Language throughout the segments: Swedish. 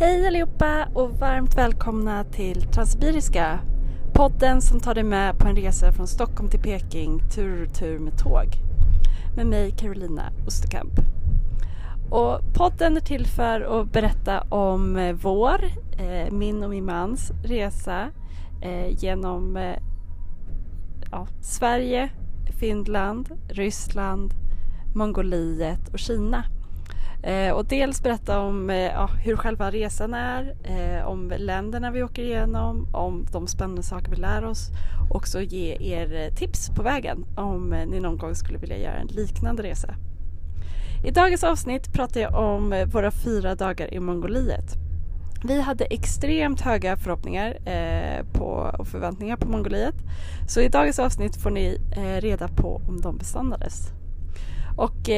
Hej allihopa och varmt välkomna till Transsibiriska. Podden som tar dig med på en resa från Stockholm till Peking tur och tur med tåg. Med mig Carolina Osterkamp. Och podden är till för att berätta om eh, vår, eh, min och min mans resa eh, genom eh, ja, Sverige, Finland, Ryssland, Mongoliet och Kina. Eh, och dels berätta om eh, ja, hur själva resan är, eh, om länderna vi åker igenom, om de spännande saker vi lär oss och också ge er eh, tips på vägen om eh, ni någon gång skulle vilja göra en liknande resa. I dagens avsnitt pratar jag om eh, våra fyra dagar i Mongoliet. Vi hade extremt höga förhoppningar på, och förväntningar på Mongoliet. Så i dagens avsnitt får ni reda på om de besannades. Och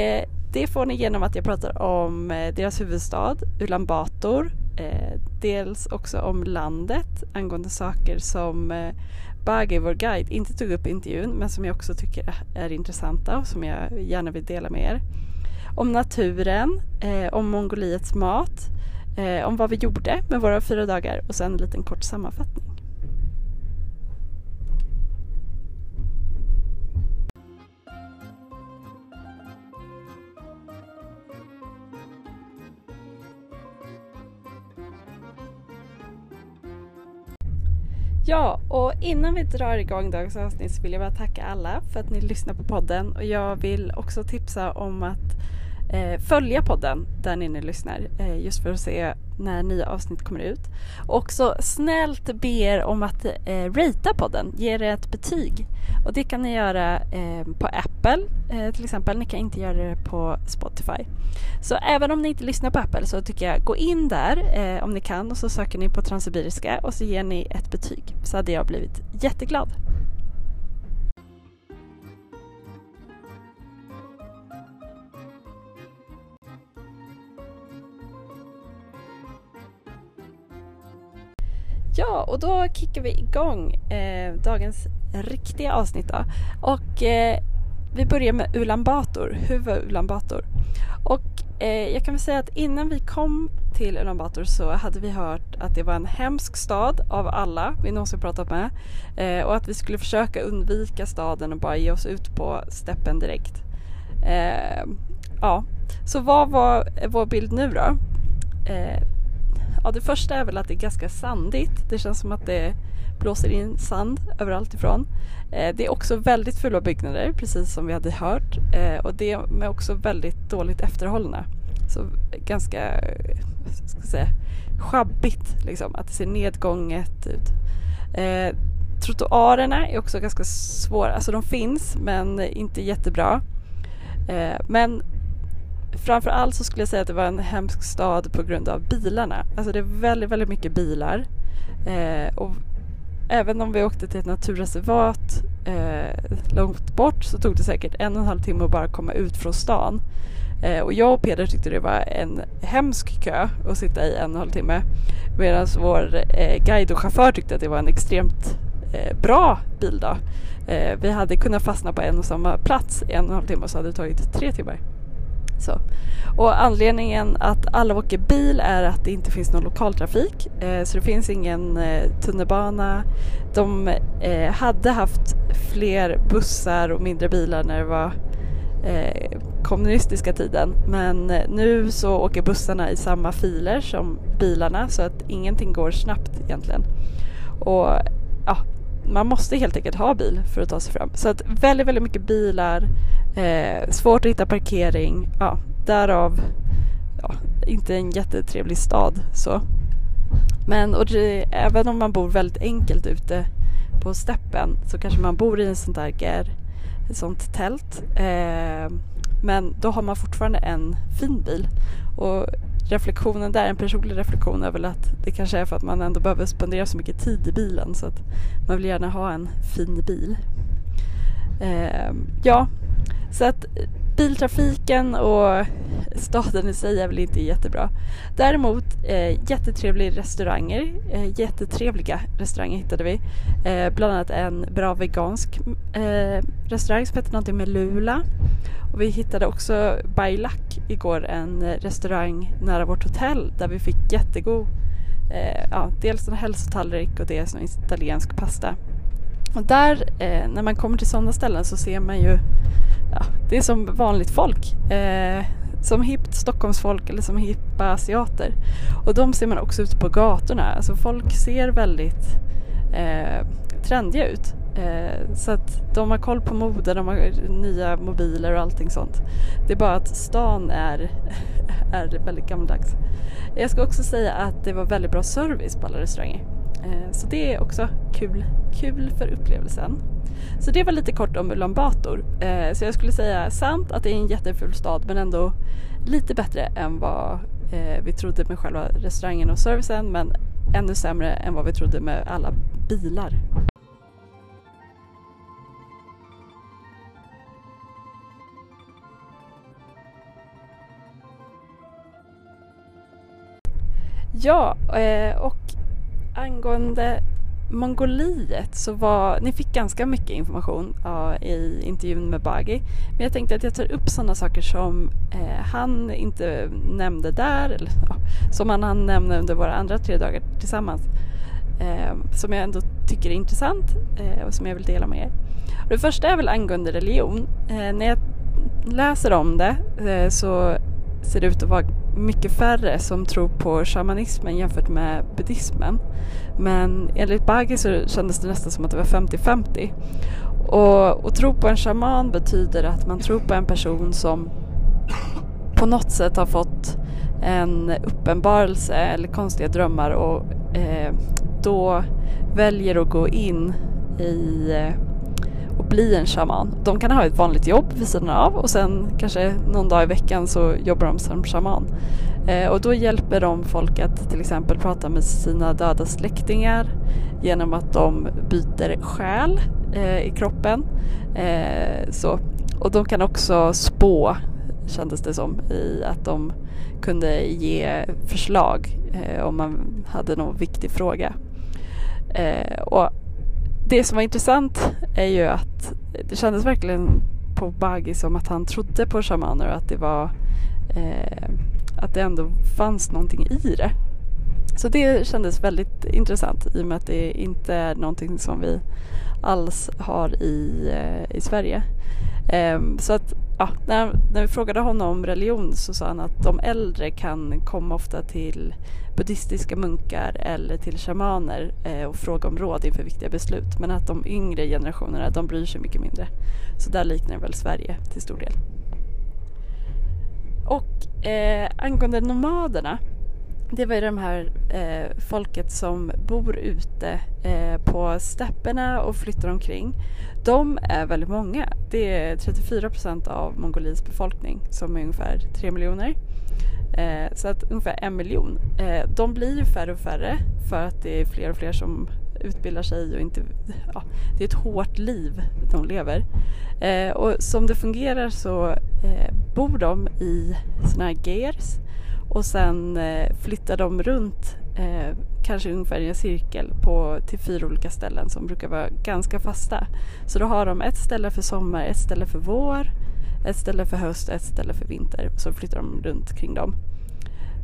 det får ni genom att jag pratar om eh, deras huvudstad Ulan Bator, eh, dels också om landet angående saker som eh, Bagge, vår guide, inte tog upp i intervjun men som jag också tycker är intressanta och som jag gärna vill dela med er. Om naturen, eh, om Mongoliets mat, om vad vi gjorde med våra fyra dagar och sen en liten kort sammanfattning. Ja, och innan vi drar igång dagens avsnitt så vill jag bara tacka alla för att ni lyssnar på podden. Och jag vill också tipsa om att eh, följa podden där ni nu lyssnar eh, just för att se när nya avsnitt kommer ut. Och också snällt be er om att eh, ratea podden, ge er ett betyg. Och det kan ni göra eh, på Apple eh, till exempel. Ni kan inte göra det på Spotify. Så även om ni inte lyssnar på Apple så tycker jag gå in där eh, om ni kan och så söker ni på Transsibiriska och så ger ni ett betyg. Så hade jag blivit jätteglad. Ja, och då kickar vi igång eh, dagens riktiga avsnitt då. Och eh, vi börjar med Ulan Bator, huvud Ulan Bator. Och eh, jag kan väl säga att innan vi kom till Ulan Bator så hade vi hört att det var en hemsk stad av alla vi någonsin pratat med. Eh, och att vi skulle försöka undvika staden och bara ge oss ut på steppen direkt. Eh, ja, så vad var vår bild nu då? Eh, Ja, det första är väl att det är ganska sandigt. Det känns som att det blåser in sand överallt ifrån. Eh, det är också väldigt fula byggnader, precis som vi hade hört. Eh, och det är också väldigt dåligt efterhållna. Så ganska, ska jag säga, sjabbigt liksom. Att det ser nedgånget ut. Eh, trottoarerna är också ganska svåra. Alltså de finns, men inte jättebra. Eh, men Framförallt så skulle jag säga att det var en hemsk stad på grund av bilarna. Alltså det är väldigt, väldigt mycket bilar. Eh, och även om vi åkte till ett naturreservat eh, långt bort så tog det säkert en och en halv timme att bara komma ut från stan. Eh, och jag och Peder tyckte det var en hemsk kö att sitta i en och en halv timme. Medan vår eh, guide och chaufför tyckte att det var en extremt eh, bra bildag. Eh, vi hade kunnat fastna på en och samma plats i en och en halv timme och så hade det tagit tre timmar. Så. Och anledningen att alla åker bil är att det inte finns någon lokaltrafik. Eh, så det finns ingen eh, tunnelbana. De eh, hade haft fler bussar och mindre bilar när det var eh, kommunistiska tiden. Men eh, nu så åker bussarna i samma filer som bilarna så att ingenting går snabbt egentligen. Och ja, man måste helt enkelt ha bil för att ta sig fram. Så att väldigt, väldigt mycket bilar, eh, svårt att hitta parkering, ja, därav ja, inte en jättetrevlig stad så. Men och det, även om man bor väldigt enkelt ute på steppen så kanske man bor i en sån där ger, ett sånt tält. Eh, men då har man fortfarande en fin bil. Och reflektionen där, en personlig reflektion är väl att det kanske är för att man ändå behöver spendera så mycket tid i bilen så att man vill gärna ha en fin bil. Eh, ja, så att biltrafiken och staden i sig är väl inte jättebra. Däremot eh, jättetrevliga restauranger, eh, jättetrevliga restauranger hittade vi. Eh, bland annat en bra vegansk eh, restaurang som heter någonting med Lula. Och vi hittade också Bailac igår, en restaurang nära vårt hotell där vi fick jättegod, eh, ja, dels en hälsotallrik och dels en italiensk pasta. Och där, eh, när man kommer till sådana ställen så ser man ju, ja, det är som vanligt folk. Eh, som hippt Stockholmsfolk eller som hippa asiater. Och de ser man också ute på gatorna. Alltså folk ser väldigt eh, trendiga ut. Eh, så att de har koll på mode, de har nya mobiler och allting sånt. Det är bara att stan är, är väldigt gammaldags. Jag ska också säga att det var väldigt bra service på alla restauranger. Eh, så det är också kul, kul för upplevelsen. Så det var lite kort om Ulan Bator. Eh, så jag skulle säga sant att det är en jätteful stad men ändå lite bättre än vad eh, vi trodde med själva restaurangen och servicen men ännu sämre än vad vi trodde med alla bilar. Ja, och angående Mongoliet så var, ni fick ganska mycket information ja, i intervjun med Bagi. Men jag tänkte att jag tar upp sådana saker som eh, han inte nämnde där, eller ja, som han, han nämnde under våra andra tre dagar tillsammans. Eh, som jag ändå tycker är intressant eh, och som jag vill dela med er. Och det första är väl angående religion. Eh, när jag läser om det eh, så ser det ut att vara mycket färre som tror på shamanismen jämfört med buddhismen. Men enligt Bagi så kändes det nästan som att det var 50-50. Och att tro på en shaman betyder att man tror på en person som på något sätt har fått en uppenbarelse eller konstiga drömmar och eh, då väljer att gå in i eh, och bli en shaman. De kan ha ett vanligt jobb vid sidan av och sen kanske någon dag i veckan så jobbar de som shaman. Eh, och då hjälper de folk att till exempel prata med sina döda släktingar genom att de byter själ eh, i kroppen. Eh, så. Och de kan också spå, kändes det som, i att de kunde ge förslag eh, om man hade någon viktig fråga. Eh, och det som var intressant är ju att det kändes verkligen på Baggy som att han trodde på shamaner och att det var eh, att det ändå fanns någonting i det. Så det kändes väldigt intressant i och med att det inte är någonting som vi alls har i, eh, i Sverige. Eh, så att ja, när, när vi frågade honom om religion så sa han att de äldre kan komma ofta till buddhistiska munkar eller till shamaner eh, och fråga om råd inför viktiga beslut. Men att de yngre generationerna, de bryr sig mycket mindre. Så där liknar det väl Sverige till stor del. Och eh, angående nomaderna det var ju de här eh, folket som bor ute eh, på stäpperna och flyttar omkring. De är väldigt många. Det är 34 procent av Mongoliets befolkning som är ungefär 3 miljoner. Eh, så att ungefär en miljon. Eh, de blir ju färre och färre för att det är fler och fler som utbildar sig och inte... Ja, det är ett hårt liv de lever. Eh, och som det fungerar så eh, bor de i såna här gears och sen eh, flyttar de runt eh, kanske ungefär i en cirkel på, till fyra olika ställen som brukar vara ganska fasta. Så då har de ett ställe för sommar, ett ställe för vår, ett ställe för höst, ett ställe för vinter. Så flyttar de runt kring dem.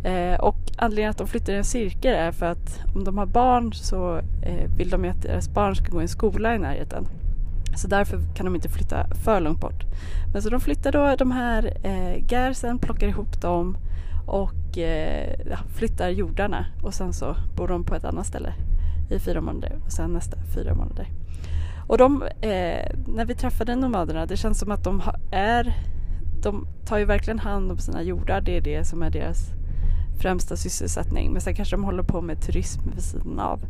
Eh, och anledningen att de flyttar i en cirkel är för att om de har barn så eh, vill de att deras barn ska gå i en skola i närheten. Så därför kan de inte flytta för långt bort. Men så de flyttar då de här eh, gärsen, plockar ihop dem och eh, flyttar jordarna och sen så bor de på ett annat ställe i fyra månader och sen nästa fyra månader. Och de, eh, när vi träffade nomaderna, det känns som att de är, de tar ju verkligen hand om sina jordar, det är det som är deras främsta sysselsättning. Men sen kanske de håller på med turism vid sidan av.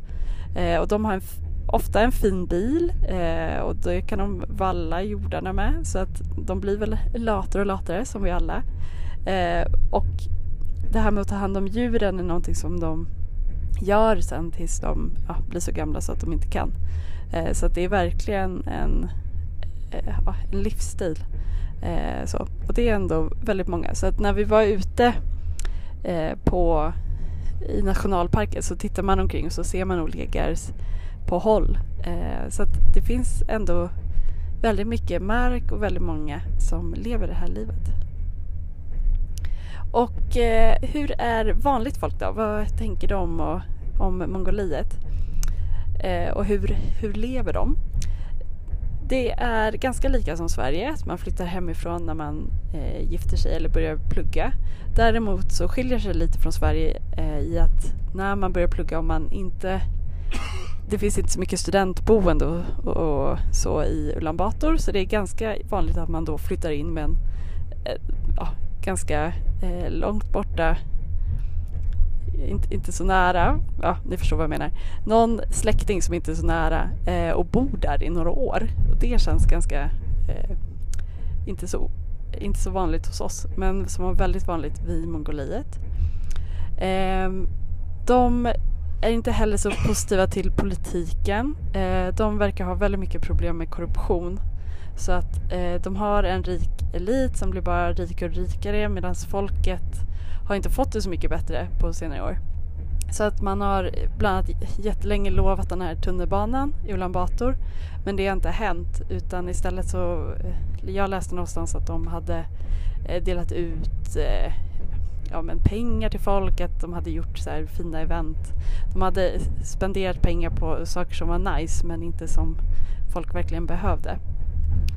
Eh, och de har en, ofta en fin bil eh, och det kan de valla jordarna med så att de blir väl latare och latare som vi alla. Eh, och det här med att ta hand om djuren är någonting som de gör sen tills de ja, blir så gamla så att de inte kan. Eh, så att det är verkligen en, eh, en livsstil. Eh, så. Och det är ändå väldigt många. Så att när vi var ute eh, på, i nationalparken så tittar man omkring och så ser man olika gärs på håll. Eh, så att det finns ändå väldigt mycket mark och väldigt många som lever det här livet. Och eh, hur är vanligt folk då? Vad tänker de och, om Mongoliet? Eh, och hur, hur lever de? Det är ganska lika som Sverige, att man flyttar hemifrån när man eh, gifter sig eller börjar plugga. Däremot så skiljer sig lite från Sverige eh, i att när man börjar plugga om man inte det finns inte så mycket studentboende och, och, och, så i Ulan Bator så det är ganska vanligt att man då flyttar in med en eh, ja, ganska eh, långt borta inte, inte så nära, ja ni förstår vad jag menar, någon släkting som inte är så nära eh, och bor där i några år. Och det känns ganska, eh, inte, så, inte så vanligt hos oss, men som var väldigt vanligt vid Mongoliet. Eh, de är inte heller så positiva till politiken. Eh, de verkar ha väldigt mycket problem med korruption. Så att eh, de har en rik elit som blir bara rikare och rikare medan folket har inte fått det så mycket bättre på senare år. Så att man har bland annat jättelänge lovat den här tunnelbanan i Ulan Bator men det har inte hänt utan istället så, eh, jag läste någonstans att de hade eh, delat ut eh, ja, men pengar till folk, att de hade gjort så här fina event. De hade spenderat pengar på saker som var nice men inte som folk verkligen behövde.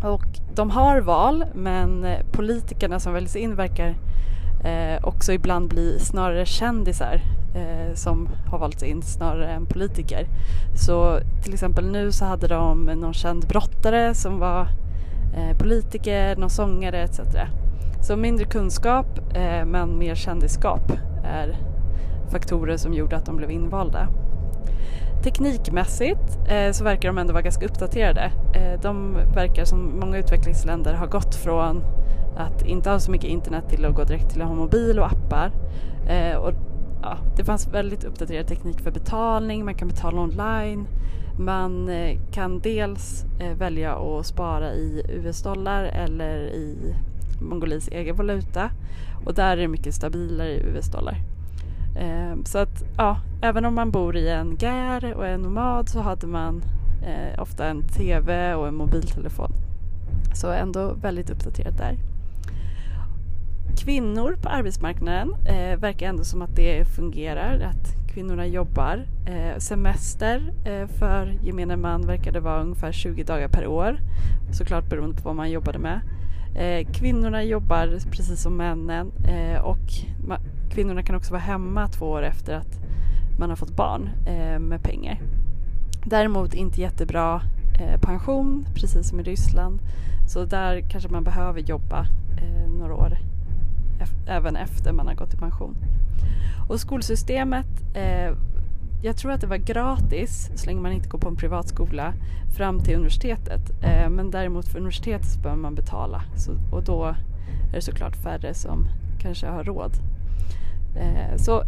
Och de har val men eh, politikerna som väljs in verkar eh, också ibland bli snarare kändisar eh, som har valts in snarare än politiker. Så till exempel nu så hade de någon känd brottare som var eh, politiker, någon sångare etc. Så mindre kunskap eh, men mer kändisskap är faktorer som gjorde att de blev invalda. Teknikmässigt eh, så verkar de ändå vara ganska uppdaterade. Eh, de verkar som många utvecklingsländer har gått från att inte ha så mycket internet till att gå direkt till att ha mobil och appar. Eh, och, ja, det fanns väldigt uppdaterad teknik för betalning, man kan betala online. Man eh, kan dels eh, välja att spara i US-dollar eller i Mongolis egen valuta och där är det mycket stabilare i US-dollar. Eh, så att ja, även om man bor i en gär och är nomad så hade man eh, ofta en TV och en mobiltelefon. Så ändå väldigt uppdaterat där. Kvinnor på arbetsmarknaden eh, verkar ändå som att det fungerar, att kvinnorna jobbar. Eh, semester eh, för gemene man verkade vara ungefär 20 dagar per år, såklart beroende på vad man jobbade med. Eh, kvinnorna jobbar precis som männen eh, och kvinnorna kan också vara hemma två år efter att man har fått barn eh, med pengar. Däremot inte jättebra eh, pension, precis som i Ryssland. Så där kanske man behöver jobba eh, några år även efter man har gått i pension. Och skolsystemet, eh, jag tror att det var gratis så länge man inte går på en privatskola fram till universitetet. Eh, men däremot för universitetet så behöver man betala så, och då är det såklart färre som kanske har råd. Eh, så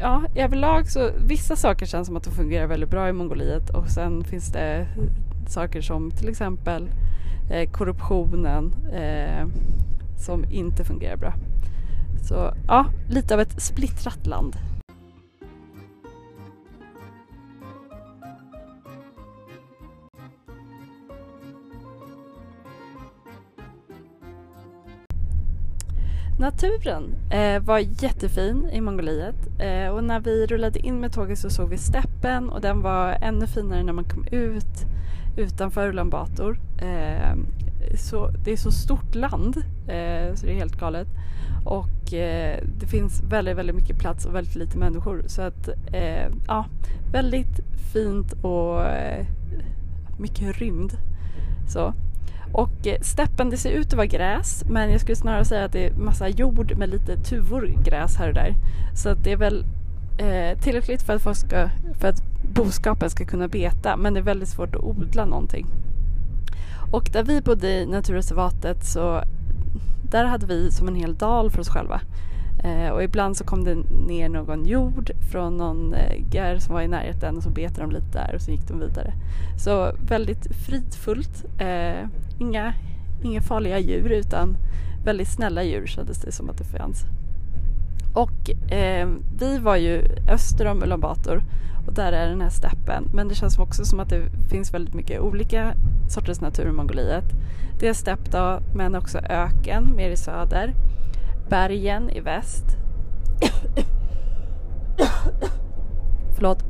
ja, överlag så vissa saker känns som att de fungerar väldigt bra i Mongoliet och sen finns det saker som till exempel eh, korruptionen eh, som inte fungerar bra. Så ja, lite av ett splittrat land. Naturen eh, var jättefin i Mongoliet eh, och när vi rullade in med tåget så såg vi steppen och den var ännu finare när man kom ut utanför Ulan Bator. Eh, så, det är så stort land eh, så det är helt galet. Och eh, det finns väldigt, väldigt mycket plats och väldigt lite människor. Så att, eh, ja, väldigt fint och eh, mycket rymd. Så. Och eh, steppen, det ser ut att vara gräs men jag skulle snarare säga att det är massa jord med lite tuvor gräs här och där. Så att det är väl eh, tillräckligt för att, folk ska, för att boskapen ska kunna beta men det är väldigt svårt att odla någonting. Och där vi bodde i naturreservatet så där hade vi som en hel dal för oss själva. Eh, och ibland så kom det ner någon jord från någon eh, gär som var i närheten och så betade de lite där och så gick de vidare. Så väldigt fridfullt. Eh, inga, inga farliga djur utan väldigt snälla djur kändes det som att det fanns. Och eh, vi var ju öster om Ulan Bator och där är den här steppen. Men det känns också som att det finns väldigt mycket olika sorters natur i Mongoliet. Det är stepp då, men också öken mer i söder. Bergen i väst. Förlåt.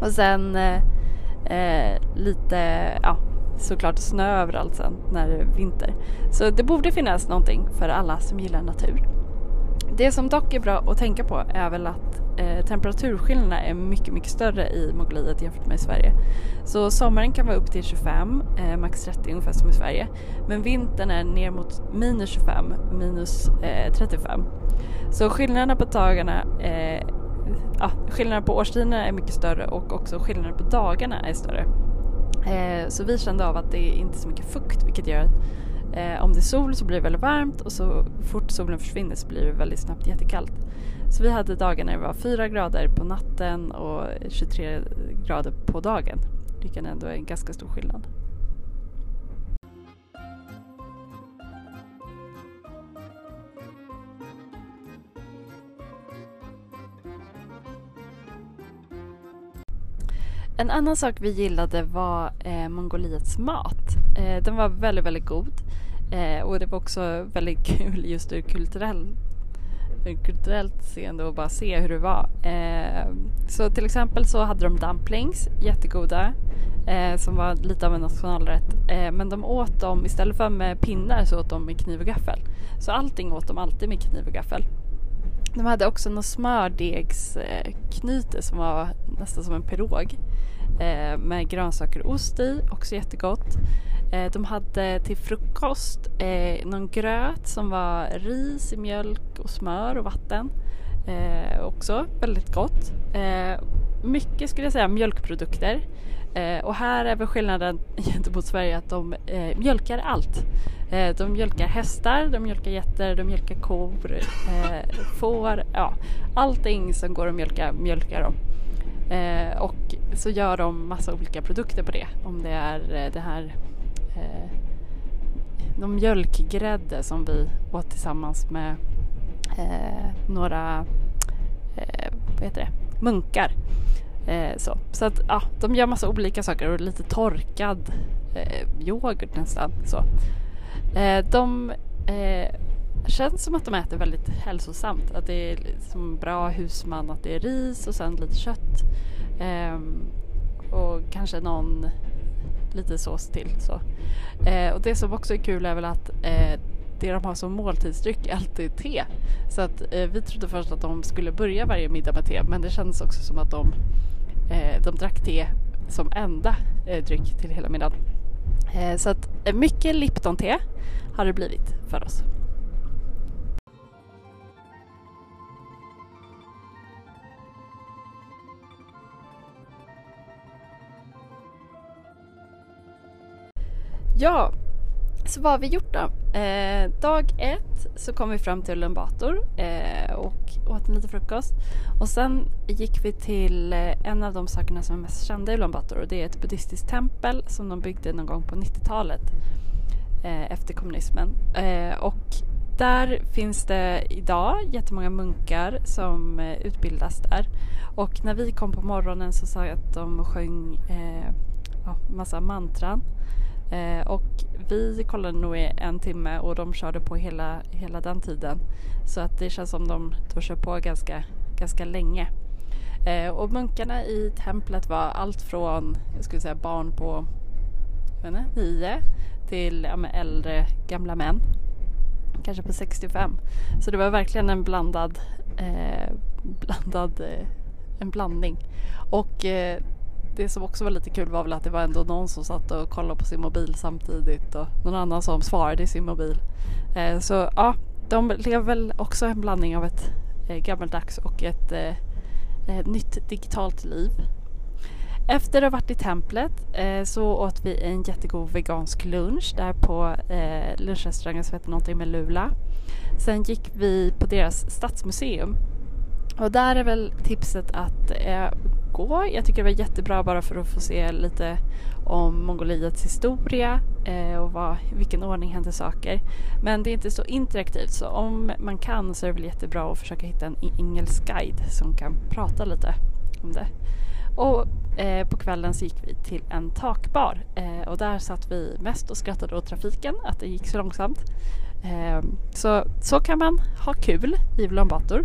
Och sen eh, eh, lite, ja såklart snö överallt sen när det är vinter. Så det borde finnas någonting för alla som gillar natur. Det som dock är bra att tänka på är väl att eh, temperaturskillnaderna är mycket, mycket större i Mongoliet jämfört med i Sverige. Så sommaren kan vara upp till 25, eh, max 30 ungefär som i Sverige. Men vintern är ner mot minus 25, minus eh, 35. Så skillnaderna på dagarna eh, ja, skillnaderna på årstiderna är mycket större och också skillnaderna på dagarna är större. Eh, så vi kände av att det är inte så mycket fukt vilket gör att eh, om det är sol så blir det väldigt varmt och så fort solen försvinner så blir det väldigt snabbt jättekallt. Så vi hade dagar när det var 4 grader på natten och 23 grader på dagen. Vilket ändå är en ganska stor skillnad. En annan sak vi gillade var eh, Mongoliets mat. Eh, den var väldigt, väldigt god. Eh, och det var också väldigt kul just ur kulturell, Eh, kulturellt seende och bara se hur det var. Eh, så till exempel så hade de dumplings, jättegoda, eh, som var lite av en nationalrätt. Eh, men de åt dem, istället för med pinnar så åt de med kniv och gaffel. Så allting åt de alltid med kniv och gaffel. De hade också något smördegsknyte som var nästan som en pirog eh, med grönsaker och ost i, också jättegott. Eh, de hade till frukost eh, någon gröt som var ris, mjölk och smör och vatten. Eh, också väldigt gott. Eh, mycket skulle jag säga mjölkprodukter. Eh, och här är väl skillnaden gentemot Sverige att de eh, mjölkar allt. Eh, de mjölkar hästar, de mjölkar getter, de mjölkar kor, eh, får, ja allting som går att mjölka mjölkar de. Eh, och så gör de massa olika produkter på det. Om det är eh, det här eh, de mjölkgrädde som vi åt tillsammans med eh, några eh, vad heter det? munkar. Eh, så så att, ja, de gör massa olika saker och lite torkad eh, yoghurt nästan. Så. Eh, de eh, känns som att de äter väldigt hälsosamt. Att det är liksom bra husman, att det är ris och sen lite kött. Ehm, och kanske någon lite sås till. Så. Eh, och det som också är kul är väl att eh, det de har som måltidsdryck är alltid te. Så att eh, vi trodde först att de skulle börja varje middag med te men det kändes också som att de, eh, de drack te som enda eh, dryck till hela middagen. Eh, så att eh, mycket Lipton-te har det blivit för oss. Ja, så vad har vi gjort då? Eh, dag ett så kom vi fram till Ulaanbaatar eh, och åt en liten frukost. Och sen gick vi till eh, en av de sakerna som är mest kända i Ulaanbaatar och det är ett buddhistiskt tempel som de byggde någon gång på 90-talet eh, efter kommunismen. Eh, och där finns det idag jättemånga munkar som eh, utbildas där. Och när vi kom på morgonen så sa jag att de sjöng eh, ja, massa mantran. Eh, och vi kollade nog i en timme och de körde på hela, hela den tiden. Så att det känns som de, de kör på ganska, ganska länge. Eh, och munkarna i templet var allt från jag skulle säga barn på inte, nio till ja, äldre gamla män. Kanske på 65. Så det var verkligen en blandad, eh, blandad eh, en blandning. Och eh, det som också var lite kul var väl att det var ändå någon som satt och kollade på sin mobil samtidigt och någon annan som svarade i sin mobil. Eh, så ja, de lever väl också en blandning av ett eh, gammaldags och ett eh, nytt digitalt liv. Efter att ha varit i templet eh, så åt vi en jättegod vegansk lunch där på eh, lunchrestaurangen som heter någonting med Lula. Sen gick vi på deras stadsmuseum och där är väl tipset att eh, gå. Jag tycker det var jättebra bara för att få se lite om Mongoliets historia eh, och vad, i vilken ordning händer saker. Men det är inte så interaktivt så om man kan så är det väl jättebra att försöka hitta en engelsk guide som kan prata lite om det. Och eh, på kvällen så gick vi till en takbar eh, och där satt vi mest och skrattade åt trafiken, att det gick så långsamt. Eh, så, så kan man ha kul i Ulan Bator.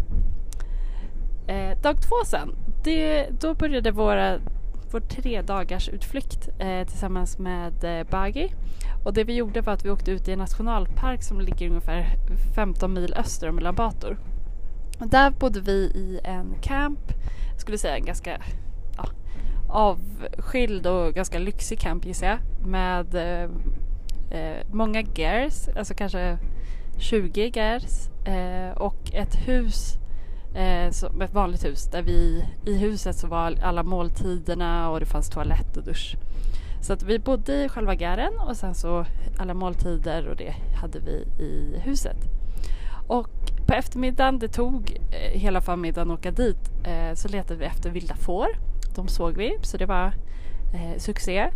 Eh, dag två sen, det, då började våra, vår tre dagars utflykt eh, tillsammans med eh, Bagi. Och det vi gjorde var att vi åkte ut i en nationalpark som ligger ungefär 15 mil öster om Labator. Och där bodde vi i en camp, jag skulle säga en ganska ja, avskild och ganska lyxig camp gissar jag. Med eh, eh många gers, alltså kanske 20 gers eh, och ett hus eh, som ett vanligt hus där vi i huset så var alla måltiderna och det fanns toalett och dusch. Så att vi bodde i själva gären och sen så alla måltider och det hade vi i huset. Och på eftermiddagen, det tog eh, hela förmiddagen att åka dit, eh, så letade vi efter vilda får. De såg vi, så det var eh, succé.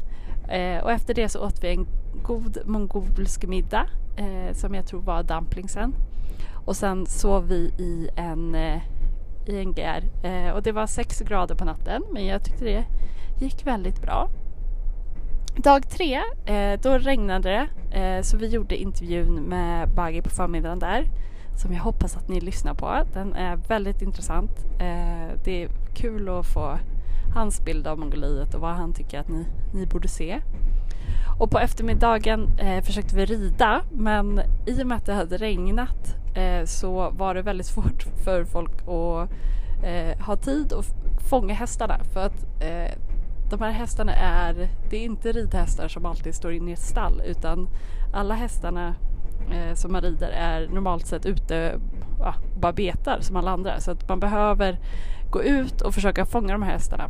Eh, och efter det så åt vi en god mongolsk middag eh, som jag tror var dumplingsen. Och sen sov vi i en, eh, i en gär. Eh, och det var sex grader på natten men jag tyckte det gick väldigt bra. Dag tre, eh, då regnade det så vi gjorde intervjun med Baggy på förmiddagen där som jag hoppas att ni lyssnar på. Den är väldigt intressant. Det är kul att få hans bild av Mongoliet och vad han tycker att ni, ni borde se. Och på eftermiddagen eh, försökte vi rida men i och med att det hade regnat eh, så var det väldigt svårt för folk att eh, ha tid att fånga hästarna för att eh, de här hästarna är, det är inte ridhästar som alltid står inne i ett stall utan alla hästarna eh, som man rider är normalt sett ute ja, och bara betar som alla andra så att man behöver gå ut och försöka fånga de här hästarna.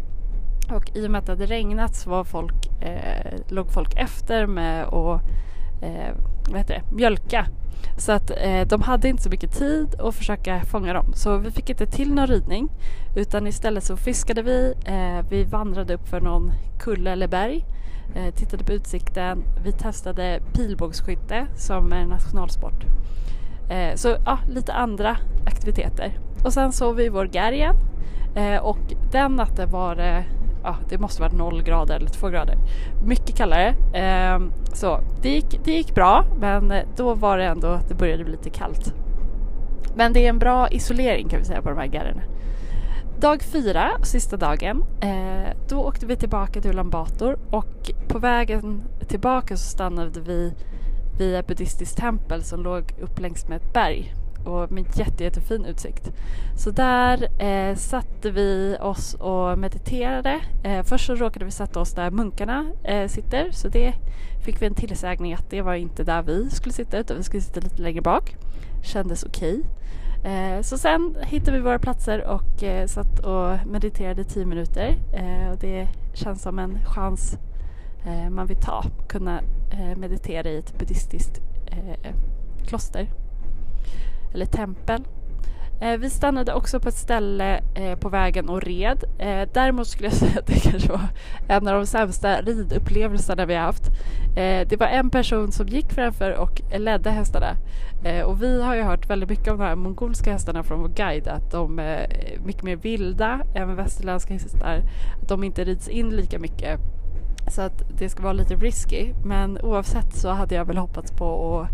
Och i och med att det hade regnat så var folk, eh, låg folk efter med att eh, vad heter det, mjölka. Så att eh, de hade inte så mycket tid att försöka fånga dem. Så vi fick inte till någon ridning utan istället så fiskade vi, eh, vi vandrade upp för någon kulle eller berg, eh, tittade på utsikten, vi testade pilbågsskytte som är en nationalsport. Eh, så ja, lite andra aktiviteter. Och sen sov vi i vår gär igen eh, och den natten var det ah, det måste varit noll grader eller två grader. Mycket kallare. Eh, så det gick, det gick bra men eh, då var det ändå, det började bli lite kallt. Men det är en bra isolering kan vi säga på de här gärdena. Dag fyra, sista dagen, eh, då åkte vi tillbaka till Ulan Bator och på vägen tillbaka så stannade vi vid ett buddhistiskt tempel som låg upp längs med ett berg och med jätte, jättefin utsikt. Så där eh, satte vi oss och mediterade. Eh, först så råkade vi sätta oss där munkarna eh, sitter så det fick vi en tillsägning att det var inte där vi skulle sitta utan vi skulle sitta lite längre bak. Kändes okej. Okay. Eh, så sen hittade vi våra platser och eh, satt och mediterade i tio minuter. Eh, och det känns som en chans eh, man vill ta, kunna eh, meditera i ett buddhistiskt eh, kloster eller tempel. Eh, vi stannade också på ett ställe eh, på vägen och red. Eh, däremot skulle jag säga att det kanske var en av de sämsta ridupplevelserna vi haft. Det var en person som gick framför och ledde hästarna. Och vi har ju hört väldigt mycket om de här mongolska hästarna från vår guide att de är mycket mer vilda än västerländska hästar. Att de inte rids in lika mycket. Så att det ska vara lite risky. Men oavsett så hade jag väl hoppats på att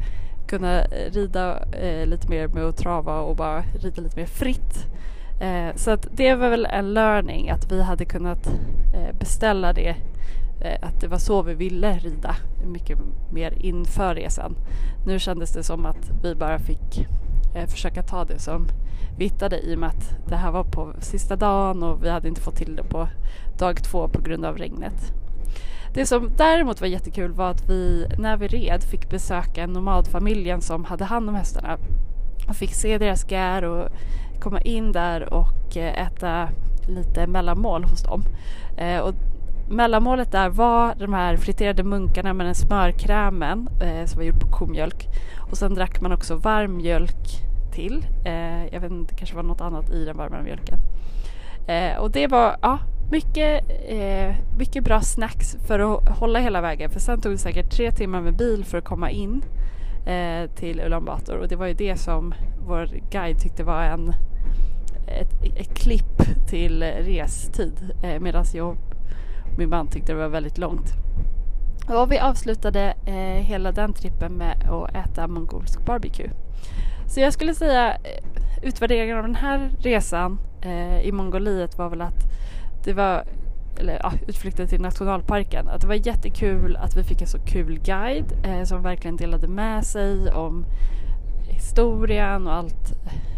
kunna rida eh, lite mer med att trava och bara rida lite mer fritt. Eh, så att det var väl en learning att vi hade kunnat eh, beställa det eh, att det var så vi ville rida mycket mer inför resan. Nu kändes det som att vi bara fick eh, försöka ta det som vi hittade i och med att det här var på sista dagen och vi hade inte fått till det på dag två på grund av regnet. Det som däremot var jättekul var att vi när vi red fick besöka nomadfamiljen som hade hand om hästarna och fick se deras gär och komma in där och eh, äta lite mellanmål hos dem. Eh, och mellanmålet där var de här friterade munkarna med den smörkrämen eh, som var gjord på komjölk och sen drack man också varm mjölk till. Jag vet inte, det kanske var något annat i den varma mjölken. Och det var, ja, mycket, eh, mycket bra snacks för att hålla hela vägen för sen tog det säkert tre timmar med bil för att komma in eh, till Ulan Bator och det var ju det som vår guide tyckte var en ett, ett klipp till restid eh, medan jag och min man tyckte det var väldigt långt. Och vi avslutade eh, hela den trippen med att äta mongolsk barbecue. Så jag skulle säga eh, utvärderingen av den här resan eh, i Mongoliet var väl att det var eller ja, utflykten till nationalparken. Att det var jättekul att vi fick en så kul guide eh, som verkligen delade med sig om historien och allt,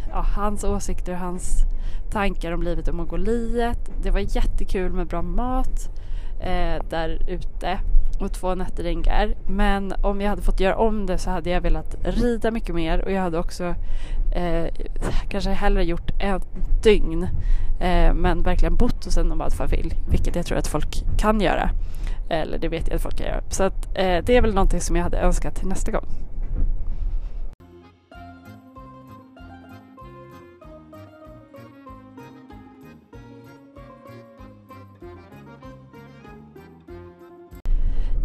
ja, hans åsikter, och hans tankar om livet i Mongoliet. Det var jättekul med bra mat eh, där ute och två nätter i Men om jag hade fått göra om det så hade jag velat rida mycket mer och jag hade också eh, kanske hellre gjort ett dygn eh, men verkligen bott hos en nomadfamilj vilket jag tror att folk kan göra. Eller det vet jag att folk kan göra. Så att, eh, det är väl någonting som jag hade önskat till nästa gång.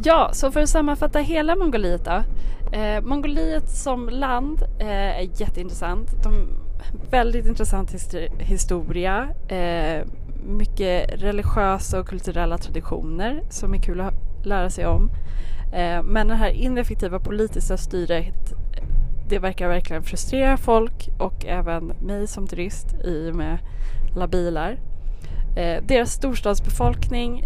Ja, så för att sammanfatta hela Mongoliet då. Eh, Mongoliet som land eh, är jätteintressant. De, väldigt intressant historia. Eh, mycket religiösa och kulturella traditioner som är kul att lära sig om. Eh, men det här ineffektiva politiska styret det verkar verkligen frustrera folk och även mig som turist i och med alla bilar. Eh, deras storstadsbefolkning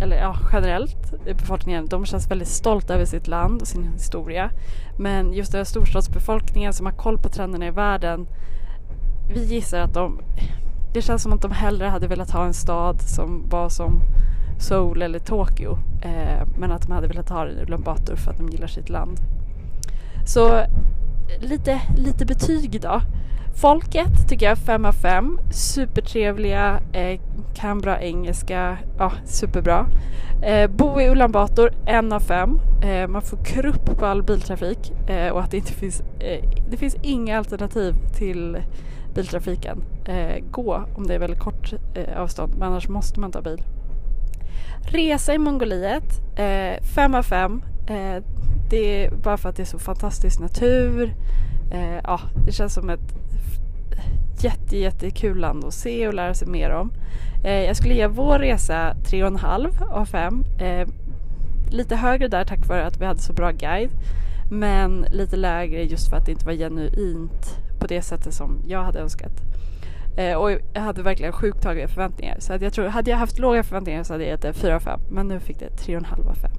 eller ja, generellt befolkningen, de känns väldigt stolta över sitt land och sin historia. Men just den här storstadsbefolkningen som har koll på trenderna i världen, vi gissar att de, det känns som att de hellre hade velat ha en stad som var som Seoul eller Tokyo, eh, men att de hade velat ha en Ulan Bator för att de gillar sitt land. Så lite, lite betyg då. Folket tycker jag 5 av 5. Supertrevliga, eh, kan bra engelska, ja superbra. Eh, bo i Ulan Bator 1 av 5. Eh, man får krupp på all biltrafik eh, och att det inte finns, eh, det finns inga alternativ till biltrafiken. Eh, gå om det är väldigt kort eh, avstånd men annars måste man ta bil. Resa i Mongoliet, eh, 5 av 5. Eh, det är bara för att det är så fantastisk natur. Eh, ja, det känns som ett jätte, jättekul land att se och lära sig mer om. Eh, jag skulle ge vår resa 3,5 av 5. Eh, lite högre där tack vare att vi hade så bra guide. Men lite lägre just för att det inte var genuint på det sättet som jag hade önskat. Eh, och jag hade verkligen sjukt höga förväntningar. Så att jag tror, hade jag haft låga förväntningar så hade jag gett det 4 av 5. Men nu fick det 3,5 av 5.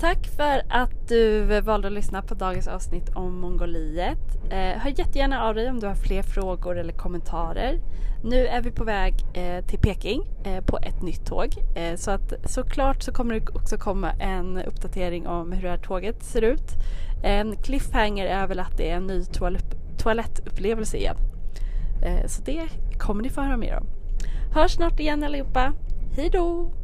Tack för att du valde att lyssna på dagens avsnitt om Mongoliet. Eh, hör jättegärna av dig om du har fler frågor eller kommentarer. Nu är vi på väg eh, till Peking eh, på ett nytt tåg. Eh, så att såklart så kommer det också komma en uppdatering om hur det här tåget ser ut. En cliffhanger är väl att det är en ny toalett, toalettupplevelse igen. Eh, så det kommer ni få höra mer om. Hörs snart igen allihopa. Hej då!